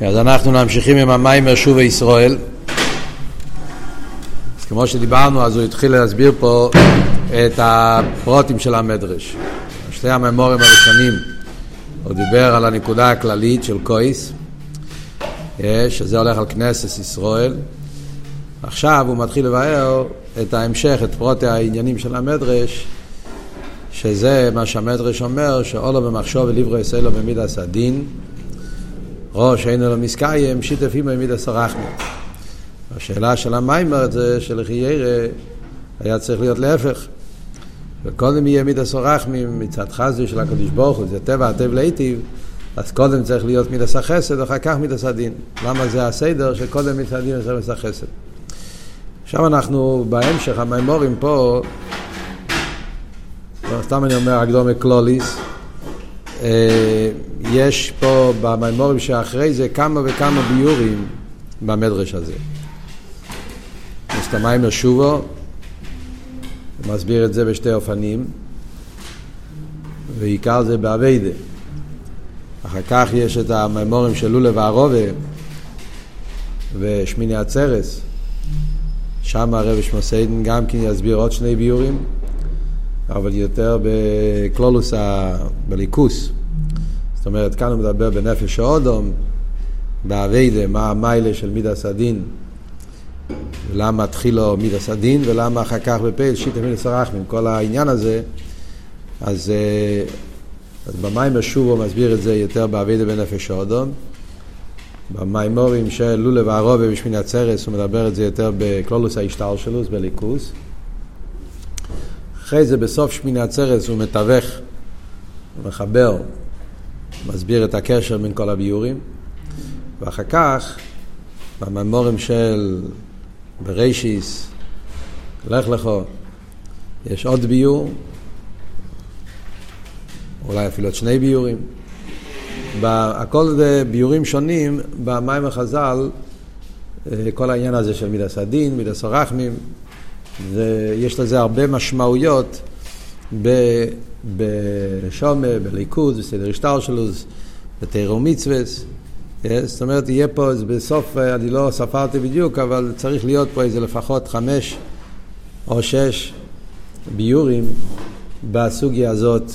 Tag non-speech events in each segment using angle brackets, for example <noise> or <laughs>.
אז אנחנו ממשיכים עם המיימר שוב ישראל. אז כמו שדיברנו, אז הוא התחיל להסביר פה את הפרוטים של המדרש. שתי הממורים הראשונים, הוא דיבר על הנקודה הכללית של קויס, שזה הולך על כנסת ישראל. עכשיו הוא מתחיל לבאר את ההמשך, את פרוטי העניינים של המדרש, שזה מה שהמדרש אומר, שאולו במחשוב ולברו יסלו במידס הדין. ראש אין לו מסקיים, שיתף עמו מידס הרחמים. השאלה של המיימר זה שלכי ירא היה צריך להיות להפך. וקודם יהיה מידס הרחמים מצד חסדו של הקדוש ברוך הוא, זה טבע הטב להיטיב, אז קודם צריך להיות מידס החסד, ואחר כך מידס הדין. למה זה הסדר שקודם מידס הדין וזה מידס החסד? עכשיו אנחנו בהמשך, המיימורים פה, לא, סתם אני אומר הקדומה קלוליס, יש פה במימורים שאחרי זה כמה וכמה ביורים במדרש הזה. יש את המים לשובו, מסביר את זה בשתי אופנים, ועיקר זה באביידה. אחר כך יש את המימורים של לולה וערובה ושמיני עצרס, שם הרב שמוסיידן גם כן יסביר עוד שני ביורים. אבל יותר בקלולוס, בליכוס. אומרת, כאן הוא מדבר בנפש האודום, באביידה, מה המיילה של מידס הדין, ולמה התחילו מידס הדין, ולמה אחר כך בפייל שיטה מידס הרחמים, כל העניין הזה. אז, אז במים השוב הוא מסביר את זה יותר באביידה בנפש האודום. במיימורים של לולה וערובה בשמיני עצרס הוא מדבר את זה יותר בקלולוס ההשתלשלוס, בליכוס. אחרי זה בסוף שמיני עצרת הוא מתווך, הוא מחבר, מסביר את הקשר בין כל הביורים, ואחר כך, בממורים של ברישיס, לך לכו, יש עוד ביור, אולי אפילו עוד שני ביורים. הכל זה ביורים שונים במים החז"ל, כל העניין הזה של מידס הדין, מידס הרחמים, ויש לזה הרבה משמעויות בשומע, בליכוז, בסדר השטר שלו, בתיירו מצווה. זאת אומרת, יהיה פה, בסוף, אני לא ספרתי בדיוק, אבל צריך להיות פה איזה לפחות חמש או שש ביורים בסוגיה הזאת,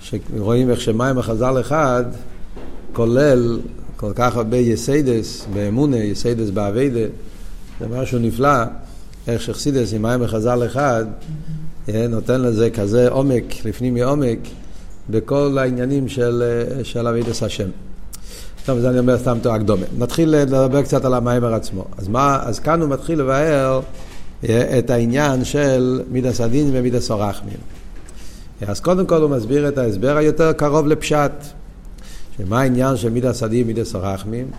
שרואים איך שמים החז"ל אחד כולל כל כך הרבה יסיידס באמונה, יסיידס באביידה, זה משהו נפלא. איך שחסידס אין מיימר חז"ל אחד נותן לזה כזה עומק, לפנים מעומק, בכל העניינים של, של עבודת השם. טוב, זה אני אומר סתם בתור הקדמה. נתחיל לדבר קצת על המאמר עצמו. אז, מה, אז כאן הוא מתחיל לבאר את העניין של מידת הדין ומידת הרחמים. אז קודם כל הוא מסביר את ההסבר היותר קרוב לפשט. שמה העניין של מידת הדין ומידת הרחמים?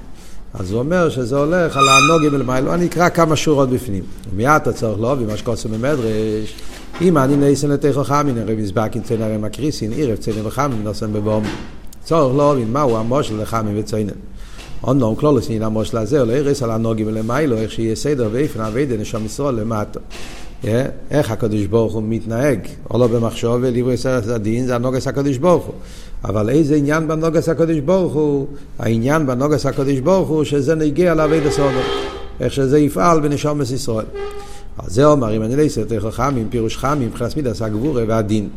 אז הוא אומר שזה הולך על הנוגים ולמיילו, אני אקרא כמה שורות בפנים. ומיד אתה צריך להוביל מה במדרש, אם אני נייסן לתיכו חמין, הרי מזבקין ציינה הרי מקריסין, עירב ציינה וחמין, נוסן בבום. צורך להוביל מהו המושל לחמין וציינה. אונום כלולוס נהנה המושל הזה, או להירס על הנוגים ולמיילו, איך שיהיה סדר ואיפן אביידה נשום ישראל למטה. איך הקדוש ברוך הוא מתנהג, או לא במחשוב ולברי סרט הדין, זה הנוגס הקדוש ברוך הוא. אבל איזה עניין בנוגס הקדוש ברוך הוא? העניין בנוגס הקדוש ברוך הוא שזה נגיע לאבי דסודו, איך שזה יפעל בנשומת ישראל. אז זה אומר, אם אני לא אעשה יותר חכמים, פירוש חמים, מבחינת מידס הגבורה והדין.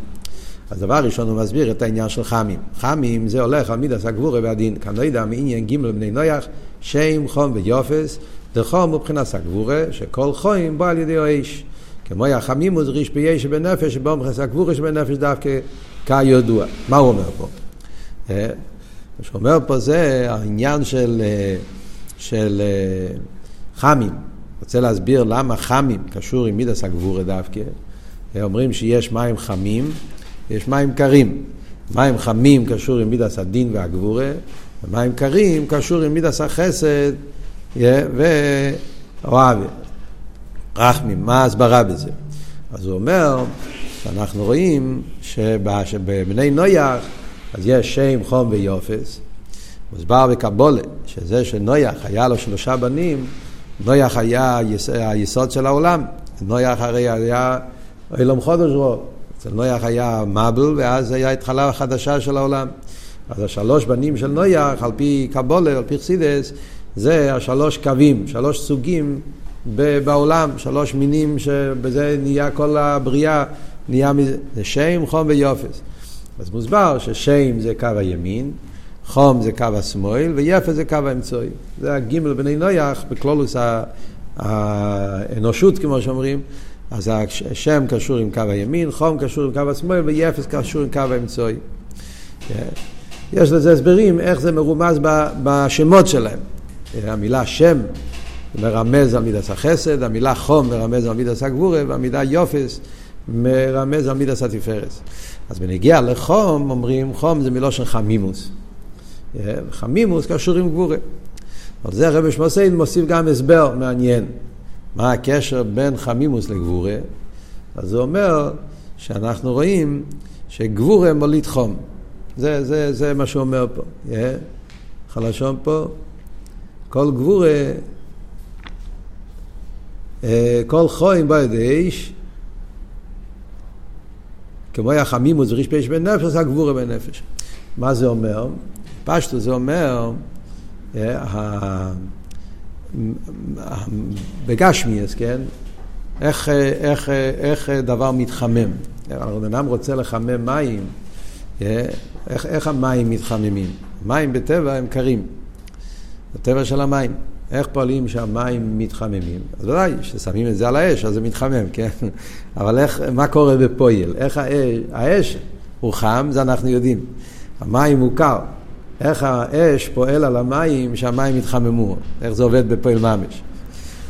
אז דבר ראשון הוא מסביר את העניין של חמים. חמים זה הולך על מידס הגבורה והדין. כאן לא יודע מעניין ג' בני נויח, שם, חום ויופס, דחום מבחינת הגבורה, שכל חוים בא על ידי האש. כמו יחמימוס ריש ביש שבנפש, שבו מבחינת הגבורה שבנפש דווקא כידוע. מה הוא אומר פה? מה שהוא אומר פה זה העניין של, של חמים. רוצה להסביר למה חמים קשור עם מידס הגבורה דווקא. אומרים שיש מים חמים, יש מים קרים. מים חמים קשור עם מידס הדין והגבורה, ומים קרים קשור עם מידס החסד ואוהבי. רחמים, מה ההסברה בזה? אז הוא אומר שאנחנו רואים שבבני נויח אז יש שם, חום ויופס. מוסבר בקבולה שזה שנויח היה לו שלושה בנים, נויח היה היסוד של העולם. נויח הרי היה אילום חודש רוב. אצל נויח היה מבל, ואז היה התחלה חדשה של העולם. אז השלוש בנים של נויח, על פי קבולה, על פי חסידס, זה השלוש קווים, שלוש סוגים בעולם, שלוש מינים שבזה נהיה כל הבריאה, נהיה מזה, זה שם, חום ויופס. אז מוסבר ששם זה קו הימין, חום זה קו השמאל, ויפס זה קו האמצעי. זה הגימל בני נויח, בכלולוס האנושות, כמו שאומרים. אז השם קשור עם קו הימין, חום קשור עם קו השמאל, ויפס קשור עם קו האמצעי. כן. יש לזה הסברים איך זה מרומז בשמות שלהם. המילה שם מרמז על מידס החסד, המילה חום מרמז על מידס הגבורה, והמילה יופס מרמז על מידס התפארס. אז בנגיע לחום אומרים חום זה מלושן חמימוס. חמימוס קשור עם גבורה. על זה הרב שמוסיין מוסיף גם הסבר מעניין. מה הקשר בין חמימוס לגבורה? אז הוא אומר שאנחנו רואים שגבורה מוליד חום. זה, זה, זה מה שהוא אומר פה. Yeah. חלשון פה, כל גבורה, אה, כל חוים בידי איש, כמו היה חמימוס וריש פשע בנפש, זה הגבורה בנפש. מה זה אומר? פשטו זה אומר, אה, בגשמיאס, כן? איך, איך, איך דבר מתחמם. הבן אדם רוצה לחמם מים, אה, איך, איך המים מתחממים? מים בטבע הם קרים. הטבע של המים. איך פועלים שהמים מתחממים? אז ודאי, כששמים את זה על האש, אז זה מתחמם, כן? <laughs> אבל איך, מה קורה בפועל? איך האש, האש הוא חם, זה אנחנו יודעים. המים הוא קר. איך האש פועל על המים שהמים יתחממו, איך זה עובד בפועל ממש.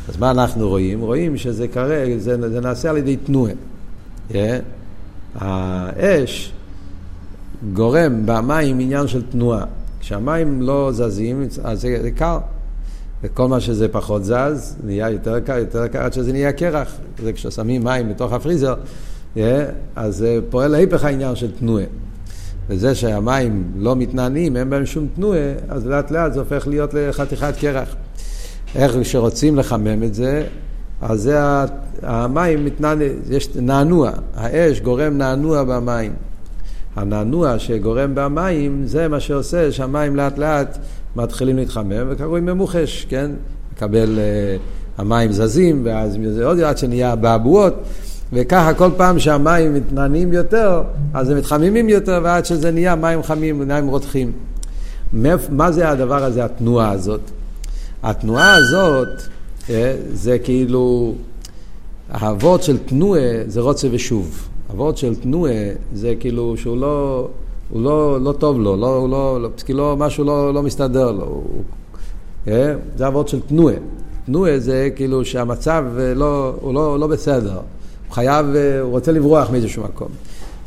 אז מה אנחנו רואים? רואים שזה קרה, זה, זה נעשה על ידי תנועה. Yeah. האש גורם במים עניין של תנועה. כשהמים לא זזים, אז זה, זה קר. וכל מה שזה פחות זז, נהיה יותר קר, יותר קר, עד שזה נהיה קרח. זה כששמים מים בתוך הפריזר, yeah, אז זה פועל להיפך העניין של תנועה. וזה שהמים לא מתנענים, אין בהם שום תנועה, אז לאט לאט זה הופך להיות לחתיכת קרח. איך כשרוצים לחמם את זה, אז זה המים מתנענע, יש נענוע, האש גורם נענוע במים. הנענוע שגורם במים, זה מה שעושה שהמים לאט לאט מתחילים להתחמם, וקרוי ממוחש, כן? מקבל, uh, המים זזים, ואז עוד עד שנהיה אבעבועות. וככה כל פעם שהמים מתנענים יותר, אז הם מתחממים יותר, ועד שזה נהיה מים חמים, מים רותחים. מה זה הדבר הזה, התנועה הזאת? התנועה הזאת אה, זה כאילו, האבות של תנועה זה רוצה ושוב. אבות של תנועה זה כאילו שהוא לא, הוא לא, לא טוב לו, לא, הוא לא, לא, כאילו משהו לא, לא מסתדר לו. הוא, אה, זה אבות של תנועה. תנועה זה כאילו שהמצב לא, הוא לא, לא בסדר. חייב, אה, הוא רוצה לברוח מאיזשהו מקום.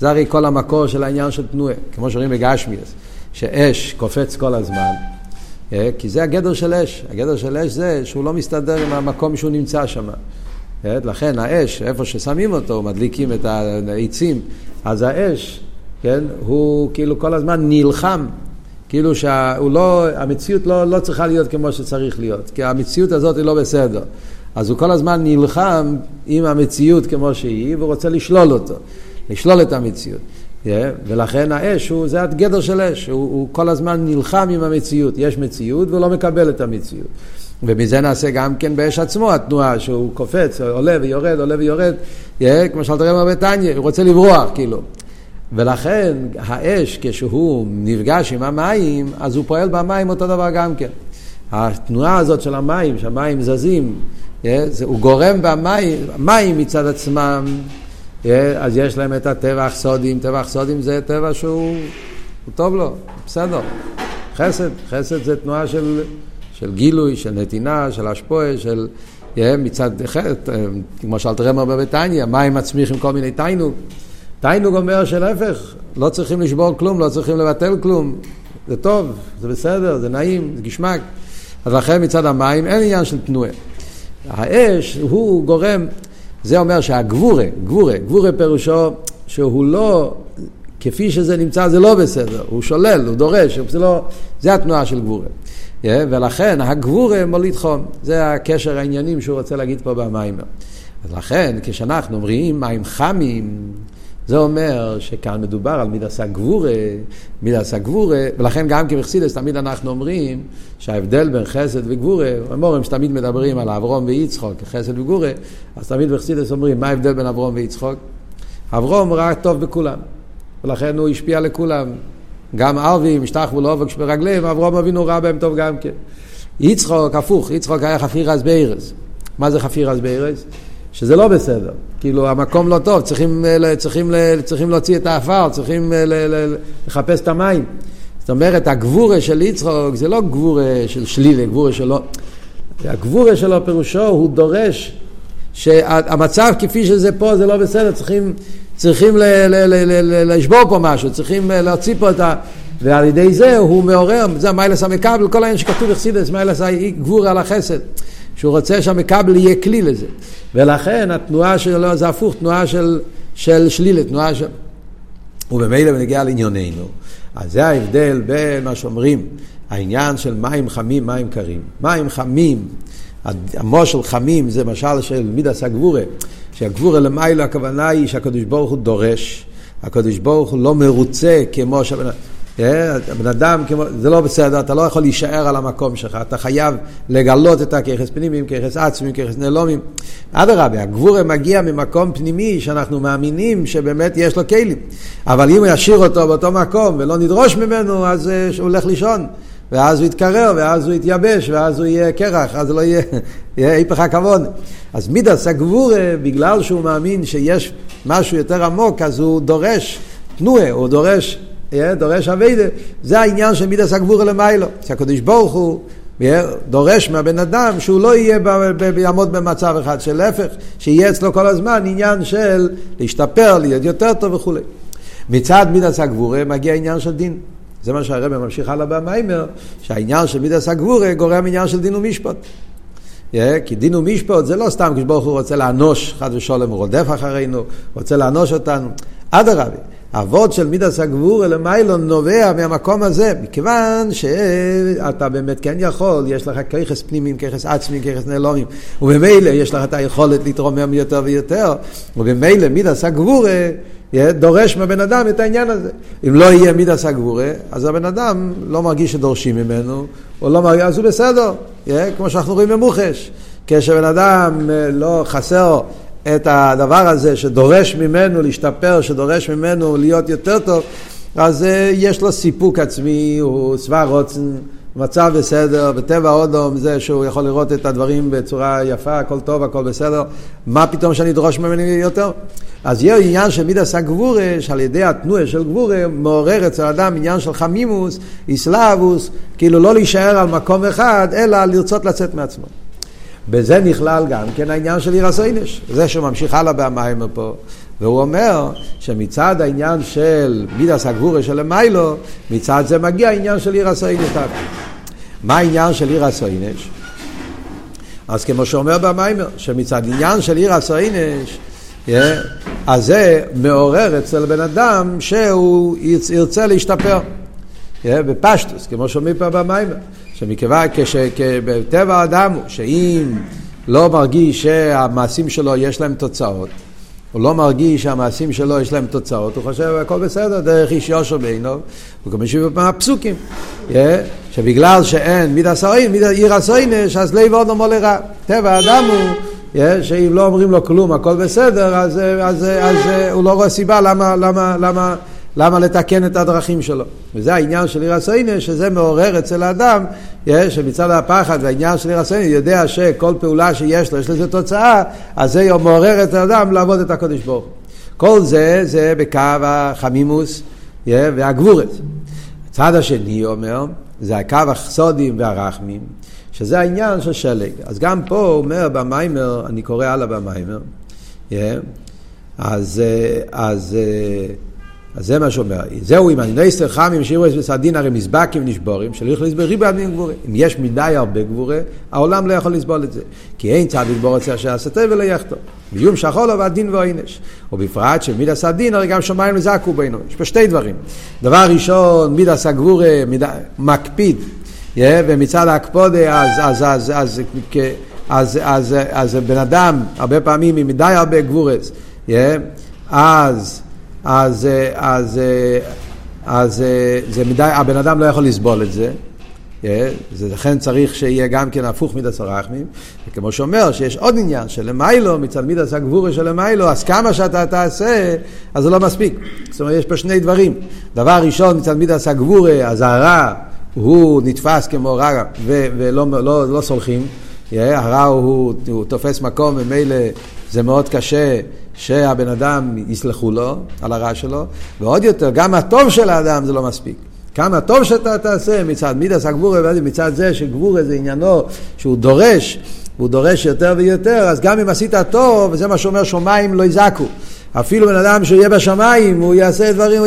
זה הרי כל המקור של העניין של תנועה, כמו שאומרים בגשמיאס, שאש קופץ כל הזמן, אה, כי זה הגדר של אש. הגדר של אש זה שהוא לא מסתדר עם המקום שהוא נמצא שם. אה, לכן האש, איפה ששמים אותו, מדליקים את העצים, אז האש, כן, הוא כאילו כל הזמן נלחם. כאילו שהמציאות לא, לא צריכה להיות כמו שצריך להיות, כי המציאות הזאת היא לא בסדר. אז הוא כל הזמן נלחם עם המציאות כמו שהיא, ורוצה לשלול אותו, לשלול את המציאות. Yeah, ולכן האש, הוא, זה הגדר של אש, הוא, הוא כל הזמן נלחם עם המציאות. יש מציאות והוא לא מקבל את המציאות. ומזה נעשה גם כן באש עצמו התנועה, שהוא קופץ, עולה ויורד, עולה ויורד, yeah, כמו שאלת רב בתניא, הוא רוצה לברוח, כאילו. ולכן האש, כשהוא נפגש עם המים, אז הוא פועל במים אותו דבר גם כן. התנועה הזאת של המים, שהמים זזים, הוא גורם במים, מים מצד עצמם, אז יש להם את הטבע סודים, טבע סודים זה טבע שהוא טוב לו, בסדר. חסד, חסד זה תנועה של, של גילוי, של נתינה, של השפועה, של מצד אחד, כמו שאלת רמר בביתניה, מים מצמיחים כל מיני תיינוג. תיינוג אומר שלהפך, לא צריכים לשבור כלום, לא צריכים לבטל כלום. זה טוב, זה בסדר, זה נעים, זה גשמק. אז לכן מצד המים אין עניין של תנועה. האש הוא גורם, זה אומר שהגבורה, גבורה, גבורה פירושו שהוא לא, כפי שזה נמצא זה לא בסדר, הוא שולל, הוא דורש, זה, לא, זה התנועה של גבורה. Yeah, ולכן הגבורה מוליד חום, זה הקשר העניינים שהוא רוצה להגיד פה במים. אז לכן כשאנחנו אומרים מים חמים, זה אומר שכאן מדובר על מידס הגבורה, מידס הגבורה, ולכן גם כבחסידס תמיד אנחנו אומרים שההבדל בין חסד וגבורה, אומרים שתמיד מדברים על אברום ויצחוק, חסד וגבורה, אז תמיד בחסידס אומרים מה ההבדל בין אברום ויצחוק? אברום ראה טוב בכולם, ולכן הוא השפיע לכולם. גם ערבים, השתחוו לאובק ברגליהם, אברום אבינו ראה בהם טוב גם כן. יצחוק, הפוך, יצחוק היה חפירס בארז. מה זה חפירס בארז? שזה לא בסדר. כאילו, המקום לא טוב, צריכים, צריכים, צריכים להוציא את האפר, צריכים לחפש את המים. זאת אומרת, הגבורה של יצחוק זה לא גבורה של שלילה, גבורה שלו. הגבורה שלו פירושו, הוא דורש שהמצב כפי שזה פה זה לא בסדר, צריכים, צריכים ל, ל, ל, ל, ל, לשבור פה משהו, צריכים להוציא פה את ה... ועל ידי זה הוא מעורר, זה מיילס המקבל, כל העניין שכתוב אכסידס, מיילס גבור על החסד. שהוא רוצה שהמקבל יהיה כלי לזה. ולכן התנועה שלו זה הפוך, תנועה של, של שלילה, תנועה של... ובמילא בנגיע לענייננו. אז זה ההבדל בין מה שאומרים, העניין של מים חמים, מים קרים. מים חמים, המושל חמים זה משל של מידס הגבורה, שהגבורה למיילו הכוונה היא שהקדוש ברוך הוא דורש, הקדוש ברוך הוא לא מרוצה כמו שהבן הבן אדם, כמו, זה לא בסדר, אתה לא יכול להישאר על המקום שלך, אתה חייב לגלות את הככס פנימיים, ככס עצמיים, ככס נעלומים. אדרבה, הגבורה מגיע ממקום פנימי שאנחנו מאמינים שבאמת יש לו כלים. אבל אם הוא ישאיר אותו באותו מקום ולא נדרוש ממנו, אז אה, הוא הולך לישון. ואז הוא יתקרר, ואז הוא יתייבש, ואז הוא יהיה קרח, אז לא יהיה, <laughs> יהיה היפך הכבוד. אז מידס הגבורה, בגלל שהוא מאמין שיש משהו יותר עמוק, אז הוא דורש תנועה, הוא דורש דורש אביידה, זה העניין של מידס הגבורה למיילו, שהקדוש ברוך הוא דורש מהבן אדם שהוא לא יהיה יעמוד במצב אחד, שלהפך, שיהיה אצלו כל הזמן עניין של להשתפר, להיות יותר טוב וכולי. מצד מידס הגבורה מגיע עניין של דין. זה מה שהרבא ממשיך הלאה במיימר, שהעניין של מידס הגבורה גורם עניין של דין ומשפט. Yeah, כי דין ומשפט זה לא סתם כשברוך הוא רוצה לאנוש, חד ושלום הוא רודף אחרינו, רוצה לאנוש אותנו. אדרבה, אבות של מידס הגבור למיילון נובע מהמקום הזה, מכיוון שאתה באמת כן יכול, יש לך ככס פנימיים, ככס עצמיים, ככס נעלומים, וממילא יש לך את היכולת להתרומם יותר ויותר, ובמילא מידס הגבור דורש מהבן אדם את העניין הזה. אם לא יהיה מידס הגבורה, אז הבן אדם לא מרגיש שדורשים ממנו, או לא מרגיש, אז הוא בסדר, כמו שאנחנו רואים במוחש. כשבן אדם אה, לא חסר את הדבר הזה שדורש ממנו להשתפר, שדורש ממנו להיות יותר טוב, אז uh, יש לו סיפוק עצמי, הוא שבע רוצן, מצב בסדר, בטבע אודום זה שהוא יכול לראות את הדברים בצורה יפה, הכל טוב, הכל בסדר, מה פתאום שאני דורש ממני יותר? אז יהיה עניין של מידס הגבורה, שעל ידי התנועה של גבורה מעורר אצל אדם עניין של חמימוס, איסלאבוס, כאילו לא להישאר על מקום אחד, אלא לרצות לצאת מעצמו. בזה נכלל גם כן העניין של עיר הסוינש. זה שהוא ממשיך הלאה במים פה. והוא אומר שמצד העניין של מידס הגבורה של המיילו, מצד זה מגיע העניין של עיר הסוינש. מה העניין של עיר הסוינש? אז כמו שאומר במיימר, שמצד עניין של עיר הסוינש, yeah, אז זה מעורר אצל בן אדם שהוא ירצה להשתפר. Yeah, בפשטוס, כמו שאומרים פה במיימר. שמכיוון כשבטבע האדם הוא שאם לא מרגיש שהמעשים שלו יש להם תוצאות, הוא לא מרגיש שהמעשים שלו יש להם תוצאות, הוא חושב הכל בסדר, דרך איש יושר בעינו, הוא גם משיב מהפסוקים, yeah, שבגלל שאין מיד הסוין, מיד עיר הסוינש, אז לב עוד נאמר לרע. טבע האדם הוא, yeah, שאם לא אומרים לו כלום, הכל בסדר, אז, אז, אז, אז הוא לא רואה סיבה למה, למה, למה למה לתקן את הדרכים שלו? וזה העניין של עיר הסוינה, שזה מעורר אצל האדם, שמצד הפחד והעניין של עיר הסוינה, יודע שכל פעולה שיש לו, יש לזה תוצאה, אז זה מעורר את האדם לעבוד את הקודש ברוך כל זה, זה בקו החמימוס והגבורת. הצד השני אומר, זה הקו החסודים והרחמים, שזה העניין של שלג. אז גם פה הוא אומר במיימר, אני קורא הלאה במיימר, אז, אז אז זה מה שאומר, זהו אם אני לא חמים שירו בסדין הרי מזבקים נשבורים, שלא יכול לסבור ריבו עדין גבורה. אם יש מדי הרבה גבורה, העולם לא יכול לסבול את זה. כי אין צדיק בור רוצה אשר עשתה ולא יחתו. ויום שחור לו והדין ועינש. ובפרט שמיד עשה דין, הרי גם שמיים לזעקו בינו. יש פה שתי דברים. דבר ראשון, מיד עשה גבורה, מקפיד, ומצד ההקפודה, אז, אז, אז, אז, אז, אז, אז בן אדם, הרבה פעמים עם מדי הרבה גבורס, אז אז, אז, אז זה מדי, הבן אדם לא יכול לסבול את זה. זה לכן צריך שיהיה גם כן הפוך מידס הרחמים, וכמו שאומר שיש עוד עניין שלמיילו, מצד מידס הגבורה של למיילו, אז כמה שאתה תעשה, אז זה לא מספיק. זאת אומרת, יש פה שני דברים. דבר ראשון, מצד מידס הגבורה, אז הרע הוא נתפס כמו רע ולא לא, לא סולחים. הרע הוא, הוא תופס מקום, ממילא זה מאוד קשה שהבן אדם יסלחו לו על הרע שלו, ועוד יותר, גם הטוב של האדם זה לא מספיק. כמה טוב שאתה תעשה מצד מידס הגבורה, מצד זה שגבורה זה עניינו שהוא דורש, הוא דורש יותר ויותר, אז גם אם עשית טוב, וזה מה שאומר שמיים לא יזעקו. אפילו בן אדם שיהיה בשמיים, הוא יעשה דברים,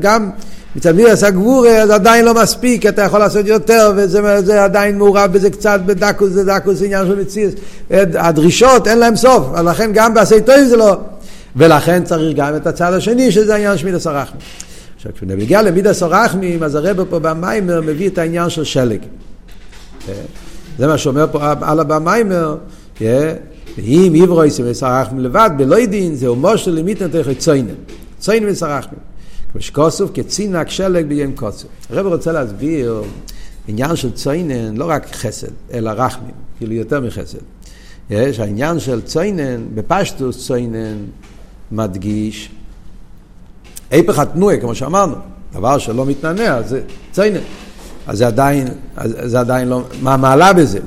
גם מצד מידס הגבורה זה עדיין לא מספיק, אתה יכול לעשות יותר, וזה עדיין מעורב בזה קצת בדקוס, זה דקוס עניין של מציאות. הדרישות אין להם סוף, אז לכן גם בעשי טוב זה לא. ולכן צריך גם את הצד השני, שזה העניין של מידס הרחמים. עכשיו, כשנגיע למידס הרחמים, אז הרב פה במיימר מביא את העניין של שלג. זה מה שאומר פה על במיימר, ואם עברויס ומסרחמים לבד, בלא דין, זה אומו של לימיתן תכף ציינן. ציינן ומסרחמים. ושכוסוף כצינק שלג ביום קוצר. הרב רוצה להסביר עניין של ציינן, לא רק חסד, אלא רחמים, כאילו יותר מחסד. יש העניין של ציינן, בפשטוס ציינן, מדגיש היפך התנועה, כמו שאמרנו, דבר שלא מתנענע, זה ציינן. אז זה עדיין, זה עדיין לא, מה המעלה בזה?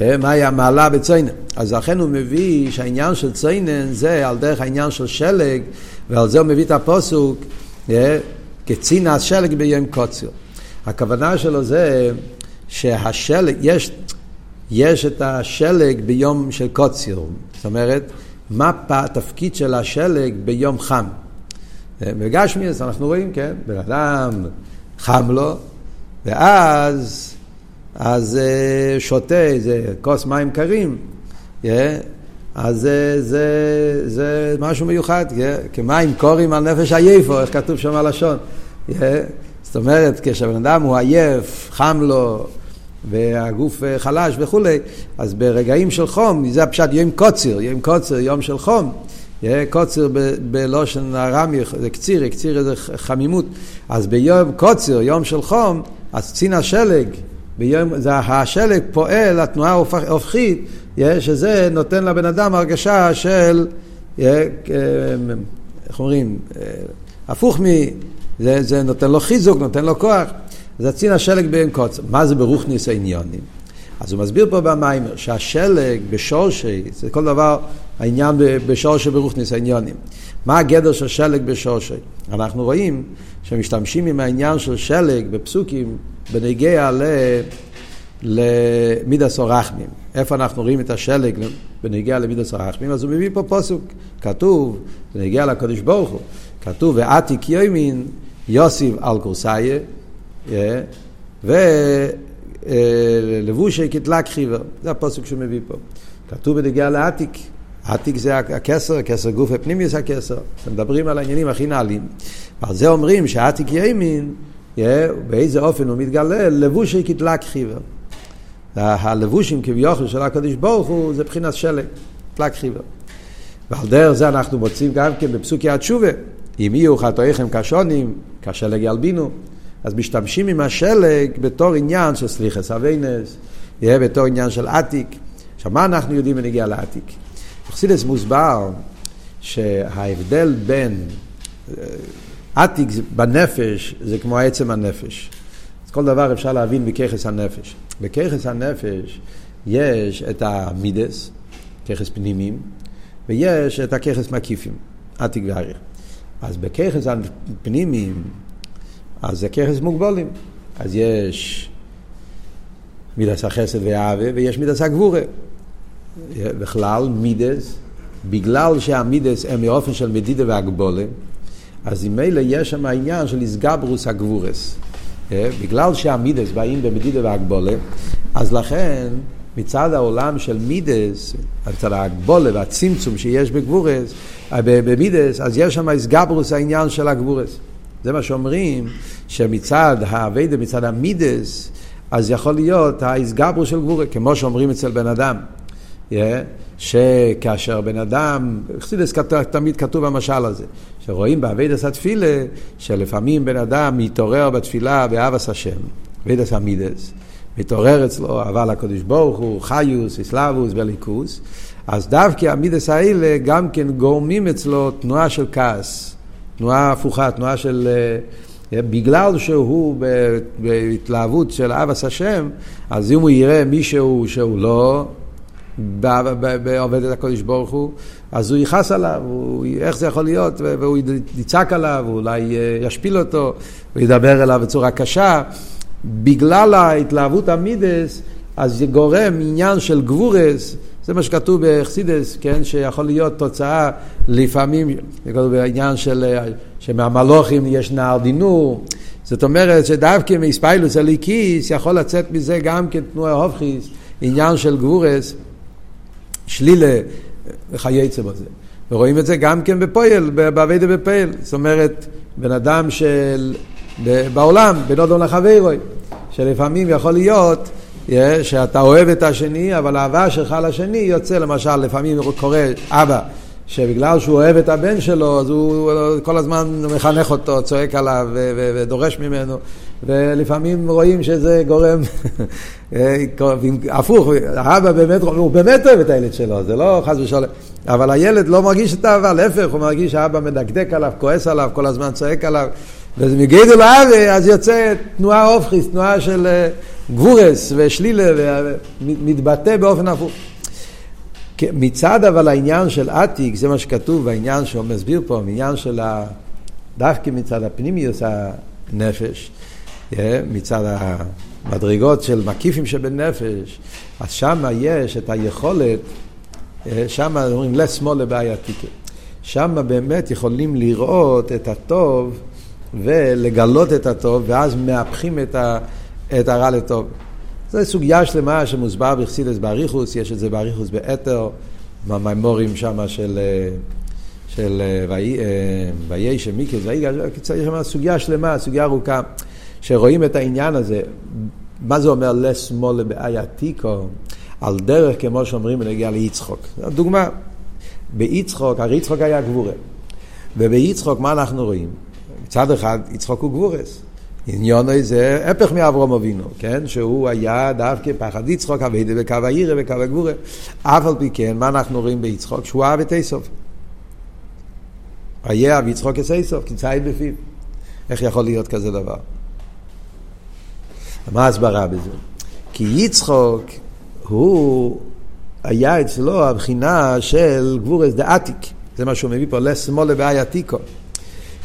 אה, מהי המעלה בציינן? אז לכן הוא מביא שהעניין של ציינן זה על דרך העניין של שלג, ועל זה הוא מביא את הפוסוק, כצין השלג ביום קוצר. הכוונה שלו זה שהשלג, יש, יש את השלג ביום של קוצר. זאת אומרת, מה התפקיד של השלג ביום חם? בגשמיאס אנחנו רואים, כן, בן אדם חם לו, ואז אז אה, שותה איזה כוס מים קרים, אז זה, זה, זה משהו מיוחד, כמים קורים על נפש עייפו, איך כתוב שם הלשון. זאת אומרת, כשבן אדם הוא עייף, חם לו, והגוף אה, חלש וכולי, אז ברגעים של חום, זה הפשט יום קוצר, יום קוצר, יום של חום. קוצר בלושן הרמי, זה קציר, קציר איזה חמימות. אז ביום קוצר, יום של חום, אז קצין השלג, ביום, זה השלג פועל, התנועה הופכית, שזה נותן לבן אדם הרגשה של, איך אומרים, הפוך מ... זה, זה נותן לו חיזוק, נותן לו כוח. זה קצין השלג ביום קוצר. מה זה ברוכניס העניונים? אז הוא מסביר פה במיימר שהשלג בשורשי, זה כל דבר העניין בשורשי ברוכניס העניונים. מה הגדר של שלג בשורשי? אנחנו רואים שמשתמשים עם העניין של שלג בפסוקים בנגיע ל... למידס אורחמים. איפה אנחנו רואים את השלג בנגיע למידס אורחמים? אז הוא מביא פה פסוק, כתוב, בנגיע לקדוש ברוך הוא, כתוב ועתיק יומין יוסיב על ו... לבושי כתלק חיבר. זה הפוסק שהוא מביא פה. כתוב בנגיעה לעתיק. עתיק זה הכסר, הכסר גוף הפנימי זה הכסר. מדברים על העניינים הכי נעלים. ועל זה אומרים שעתיק ימין, באיזה אופן הוא מתגלה, לבושי כתלק חיבר. הלבושים כביכול של הקדוש ברוך הוא זה מבחינת שלג, תלק חיבר. ועל דרך זה אנחנו מוצאים גם כן בפסוקי התשובה, אם יהיו חטאיכם כשונים, כשלג ילבינו. אז משתמשים עם השלג בתור עניין של סליחס אביינס, יהיה בתור עניין של עתיק. עכשיו, מה אנחנו יודעים בנגיע לעתיק? בחסידס מוסבר שההבדל בין אה, עתיק בנפש זה כמו עצם הנפש. אז כל דבר אפשר להבין בככס הנפש. בככס הנפש יש את המידס, ככס פנימיים, ויש את הככס מקיפים, עתיק ואריך. אז בככס הפנימיים אז זה ככס מוגבולים. אז יש מידס החסד והאווה ויש מידס הגבורה. בכלל מידס, בגלל שהמידס הם מאופן של מדידה והגבולה, אז אלה יש שם העניין של איסגברוס הגבורס. בגלל שהמידס באים במדידה והגבולה, אז לכן מצד העולם של מידס, מצד ההגבולה והצמצום שיש בגבורס, במידס, אז יש שם איסגברוס העניין של הגבורס. זה מה שאומרים, שמצד העבודה, מצד המידות, אז יכול להיות התגברות של גבורה, כמו שאומרים אצל בן אדם. Yeah, שכאשר בן אדם, חסידות תמיד כתוב במשל הזה, שרואים בעבודת התפילה, שלפעמים בן אדם מתעורר בתפילה באהבת השם, עבודת המידות, מתעורר אצלו אהבה לקדוש ברוך הוא, חיות, התלהבות ואלוקות, אז דווקא המידות האלה גם כן גורמים אצלו תנועה של כעס, תנועה הפוכה, תנועה של... אה, בגלל שהוא בהתלהבות של אבס השם, אז אם הוא יראה מישהו שהוא לא עובד את הקודש ברוך הוא, אז הוא יכעס עליו, הוא, איך זה יכול להיות, והוא יצעק עליו, אולי אה, ישפיל אותו, וידבר אליו בצורה קשה. בגלל ההתלהבות המידס, אז זה גורם עניין של גבורס, זה מה שכתוב באכסידס, כן, שיכול להיות תוצאה לפעמים, זה כתוב בעניין של, שמהמלוכים יש נער דינור, זאת אומרת שדווקא מאספיילוס הליקיס יכול לצאת מזה גם כן תנועה הופכיס, עניין של גבורס. שלילה וכייצא בזה. ורואים את זה גם כן בפועל, בעבודה בפועל. זאת אומרת, בן אדם של... בעולם, בין אודום לחברוי, שלפעמים יכול להיות שאתה אוהב את השני, אבל האהבה שלך לשני יוצא, למשל, לפעמים קורה אבא, שבגלל שהוא אוהב את הבן שלו, אז הוא כל הזמן מחנך אותו, צועק עליו ודורש ממנו, ולפעמים רואים שזה גורם, <laughs> הפוך, האבא באמת, הוא באמת אוהב את הילד שלו, זה לא חס ושלום, אבל הילד לא מרגיש את האהבה, להפך, הוא מרגיש שהאבא מדקדק עליו, כועס עליו, כל הזמן צועק עליו, וזה מגידו לאבא, אז יוצא תנועה אופכיס, תנועה של אה, גבורס ושלילה, ומתבטא באופן הפוך. מצד אבל העניין של עתיק, זה מה שכתוב בעניין שהוא מסביר פה, העניין של ה... דווקא מצד הפנימיוס הנפש, מצד המדרגות של מקיפים שבנפש, אז שם יש את היכולת, שם אומרים לשמאל לבעייתיקה. שם באמת יכולים לראות את הטוב ולגלות את הטוב, ואז מהפכים את, ה, את הרע לטוב. זו סוגיה שלמה שמוסבר בחסידס באריכוס, יש את זה באריכוס באתר, מהמימורים שם של, של ויהי שמיקס, יש שם סוגיה שלמה, סוגיה ארוכה, שרואים את העניין הזה, מה זה אומר לשמאל לבעייתיקו, על דרך כמו שאומרים בנגיע ליצחוק. דוגמה, ביצחוק, הרי יצחוק היה גבורה, וביצחוק מה אנחנו רואים? מצד אחד יצחוק הוא גבורס. עניונו זה הפך מאברום אבינו, כן? שהוא היה דווקא פחד יצחוק, אביידה בקו העירה וקו הגבורה. אף על פי כן, מה אנחנו רואים ביצחוק? שהוא אהב את איסוף. היה אב יצחוק את איסוף, כי ציד בפיו. איך יכול להיות כזה דבר? מה ההסברה בזה? כי יצחוק הוא היה אצלו הבחינה של גבורס דעתיק. זה מה שהוא מביא פה, לשמאל לבעייתיקו.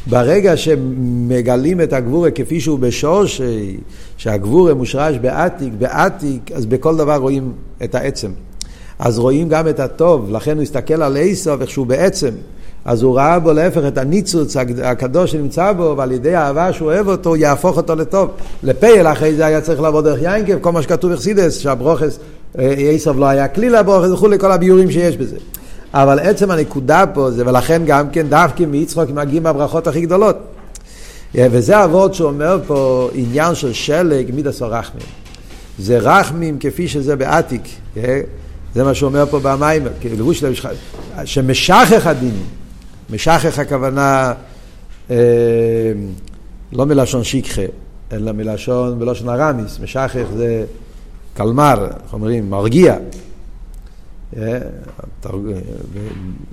ברגע שמגלים את הגבורה כפי שהוא בשורשי, שהגבורה מושרש בעתיק, בעתיק, אז בכל דבר רואים את העצם. אז רואים גם את הטוב, לכן הוא הסתכל על איסוף איך שהוא בעצם. אז הוא ראה בו להפך את הניצוץ הקדוש שנמצא בו, ועל ידי האהבה שהוא אוהב אותו, יהפוך אותו לטוב. לפייל אחרי זה היה צריך לעבוד דרך יינקב, כל מה שכתוב בחסידס, שהברוכס, איסוף אה, לא היה כלי לברוכס וכולי, כל הביורים שיש בזה. אבל עצם הנקודה פה זה, ולכן גם כן דווקא מיצחוק מגיעים הברכות הכי גדולות. וזה אבות שאומר פה עניין של שלג מידס רחמים. זה רחמים כפי שזה בעתיק. זה מה שאומר פה במים, כאילו שמשכך הדינים. משכך הכוונה אה, לא מלשון שיקחה, אלא מלשון, בלשון ארמיס. משכך זה קלמר, איך אומרים, מרגיע. אה,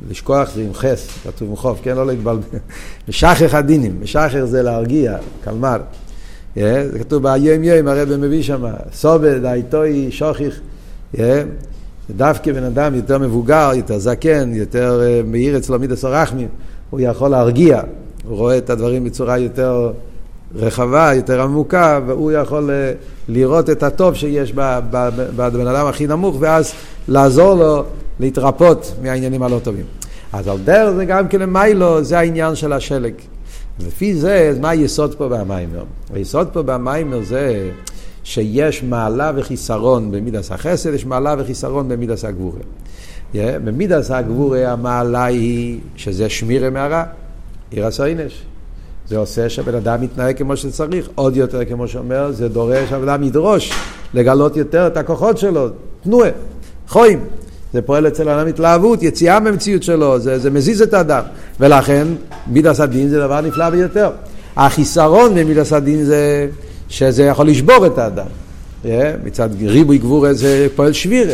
לשכוח זה עם חס, כתוב עם חוף, כן? לא להתבלבל. משחך הדינים, משחך זה להרגיע, קלמר. אה, זה כתוב ביום יום, הרב מביא שם, סובד, האיתוי, שוכיך. אה, דווקא בן אדם יותר מבוגר, יותר זקן, יותר מאיר אצלו מידס הרחמים, הוא יכול להרגיע, הוא רואה את הדברים בצורה יותר רחבה, יותר עמוקה, והוא יכול לראות את הטוב שיש בבן אדם הכי נמוך, ואז לעזור לו להתרפות מהעניינים הלא טובים. אז על דרך זה גם כן למיילו, זה העניין של השלג. לפי זה, מה היסוד פה במיימר? היסוד פה במיימר זה שיש מעלה וחיסרון במידס החסד, יש מעלה וחיסרון במידס הגבורה. Yeah, במידס הגבורה המעלה היא שזה שמירה מהרע, עיר הסוינש. זה עושה שהבן אדם מתנהג כמו שצריך, עוד יותר כמו שאומר, זה דורש, הבן אדם ידרוש לגלות יותר את הכוחות שלו, תנועה. חויים. זה פועל אצל האדם התלהבות, יציאה מהמציאות שלו, זה, זה מזיז את האדם. ולכן מידס הדין זה דבר נפלא ביותר. החיסרון במידס הדין זה שזה יכול לשבור את האדם. מצד ריבוי גבורה זה פועל שבירה.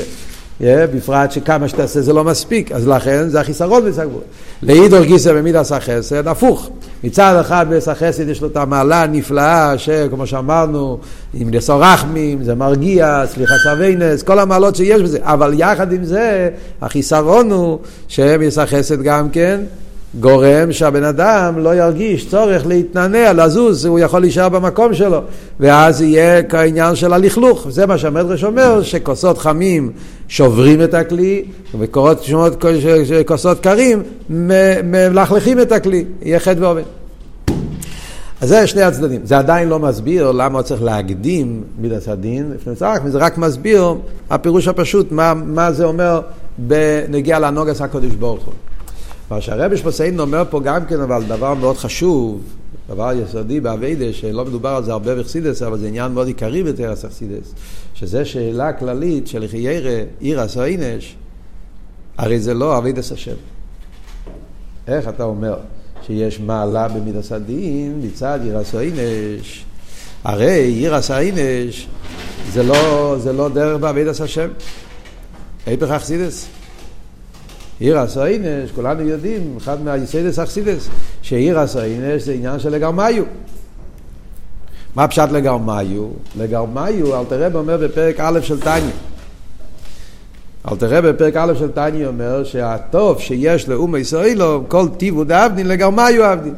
Yeah, בפרט שכמה שתעשה זה לא מספיק, אז לכן זה החיסרון בצד גבורה. לאידור גיסא במידס החסד, הפוך. מצד אחד במידס החסד יש לו את המעלה הנפלאה, שכמו שאמרנו, אם לסור רחמים, זה מרגיע, סליחה סבינס, כל המעלות שיש בזה, אבל יחד עם זה, החיסרון הוא שמידס החסד גם כן גורם שהבן אדם לא ירגיש צורך להתנענע, לזוז, הוא יכול להישאר במקום שלו, ואז יהיה כעניין של הלכלוך. זה מה שהמדרש אומר, שכוסות חמים שוברים את הכלי, וכוסות קרים מלכלכים את הכלי, יהיה חטא ועובד. אז זה שני הצדדים. זה עדיין לא מסביר למה צריך להקדים מידס הדין לפני צרח, זה רק מסביר הפירוש הפשוט, מה, מה זה אומר בנגיע לנוגס הקודש ברוך הוא. מה שהרבי שפוסיין אומר פה גם כן, אבל דבר מאוד חשוב, דבר יסודי בעבודה, שלא מדובר על זה הרבה בחסידות, אבל זה עניין מאוד עיקרי בתורת החסידות, שזה שאלה כללית של היראה, יראת העונש, הרי זה לא עבודת השם. איך אתה אומר שיש מעלה במידת הדין מצד יראת העונש? הרי יראת העונש זה לא, זה לא דרך בעבודת השם. היפך החסידות. יראת העונש, כולנו יודעים, אחד מהיסיידס אכסידס, שעיר הסוינש זה עניין של לגרמיו. מה פשט לגרמיו? לגרמיו, אל תראה אומר בפרק א' של טניה. אל תראה בפרק א' של טניה אומר שהטוב שיש לאום ישראלו, כל טיב ודאבדין לגרמיו עבדין.